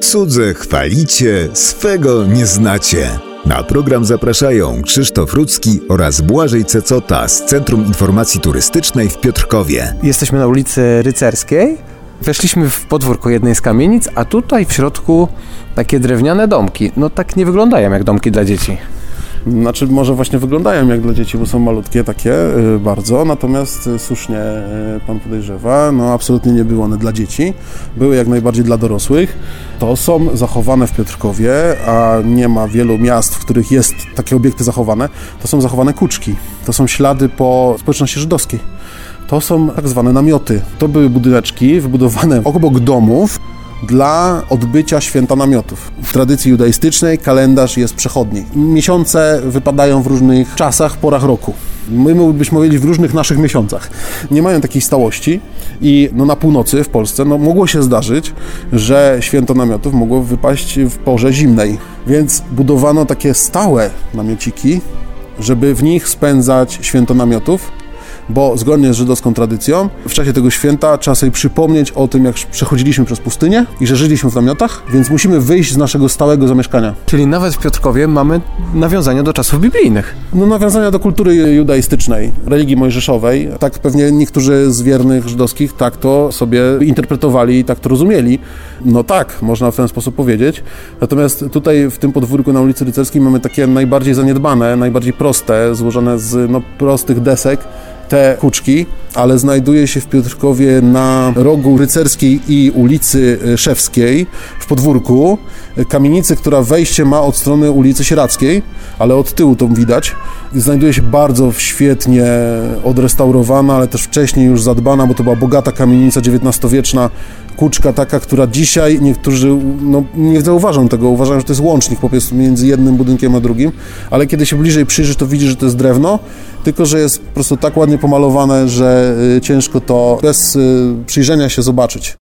Cudze chwalicie, swego nie znacie. Na program zapraszają Krzysztof Rudzki oraz Błażej Cecota z Centrum Informacji Turystycznej w Piotrkowie. Jesteśmy na ulicy Rycerskiej. Weszliśmy w podwórko jednej z kamienic, a tutaj w środku takie drewniane domki. No tak nie wyglądają jak domki dla dzieci. Znaczy może właśnie wyglądają jak dla dzieci, bo są malutkie takie y, bardzo, natomiast y, słusznie y, pan podejrzewa, no absolutnie nie były one dla dzieci, były jak najbardziej dla dorosłych. To są zachowane w Piotrkowie, a nie ma wielu miast, w których jest takie obiekty zachowane. To są zachowane kuczki, to są ślady po społeczności żydowskiej. To są tak zwane namioty. To były budyneczki wybudowane obok domów, dla odbycia święta namiotów. W tradycji judaistycznej kalendarz jest przechodni. Miesiące wypadają w różnych czasach, porach roku. My byśmy mówili w różnych naszych miesiącach. Nie mają takiej stałości i no, na północy w Polsce no, mogło się zdarzyć, że święto namiotów mogło wypaść w porze zimnej. Więc budowano takie stałe namiociki, żeby w nich spędzać święto namiotów bo zgodnie z żydowską tradycją w czasie tego święta trzeba sobie przypomnieć o tym, jak przechodziliśmy przez pustynię i że żyliśmy w namiotach, więc musimy wyjść z naszego stałego zamieszkania. Czyli nawet w Piotrkowie mamy nawiązania do czasów biblijnych. No nawiązania do kultury judaistycznej, religii mojżeszowej. Tak pewnie niektórzy z wiernych żydowskich tak to sobie interpretowali i tak to rozumieli. No tak, można w ten sposób powiedzieć. Natomiast tutaj w tym podwórku na ulicy Rycerskiej mamy takie najbardziej zaniedbane, najbardziej proste, złożone z no, prostych desek, te kuczki, ale znajduje się w Piotrkowie na rogu Rycerskiej i ulicy Szewskiej w podwórku kamienicy, która wejście ma od strony ulicy Sierackiej, ale od tyłu to widać. Znajduje się bardzo świetnie odrestaurowana, ale też wcześniej już zadbana, bo to była bogata kamienica XIX-wieczna, kuczka taka, która dzisiaj niektórzy no, nie zauważą tego, uważają, że to jest łącznik po prostu między jednym budynkiem a drugim, ale kiedy się bliżej przyjrzysz, to widzisz, że to jest drewno, tylko że jest po prostu tak ładnie pomalowane, że ciężko to bez y, przyjrzenia się zobaczyć.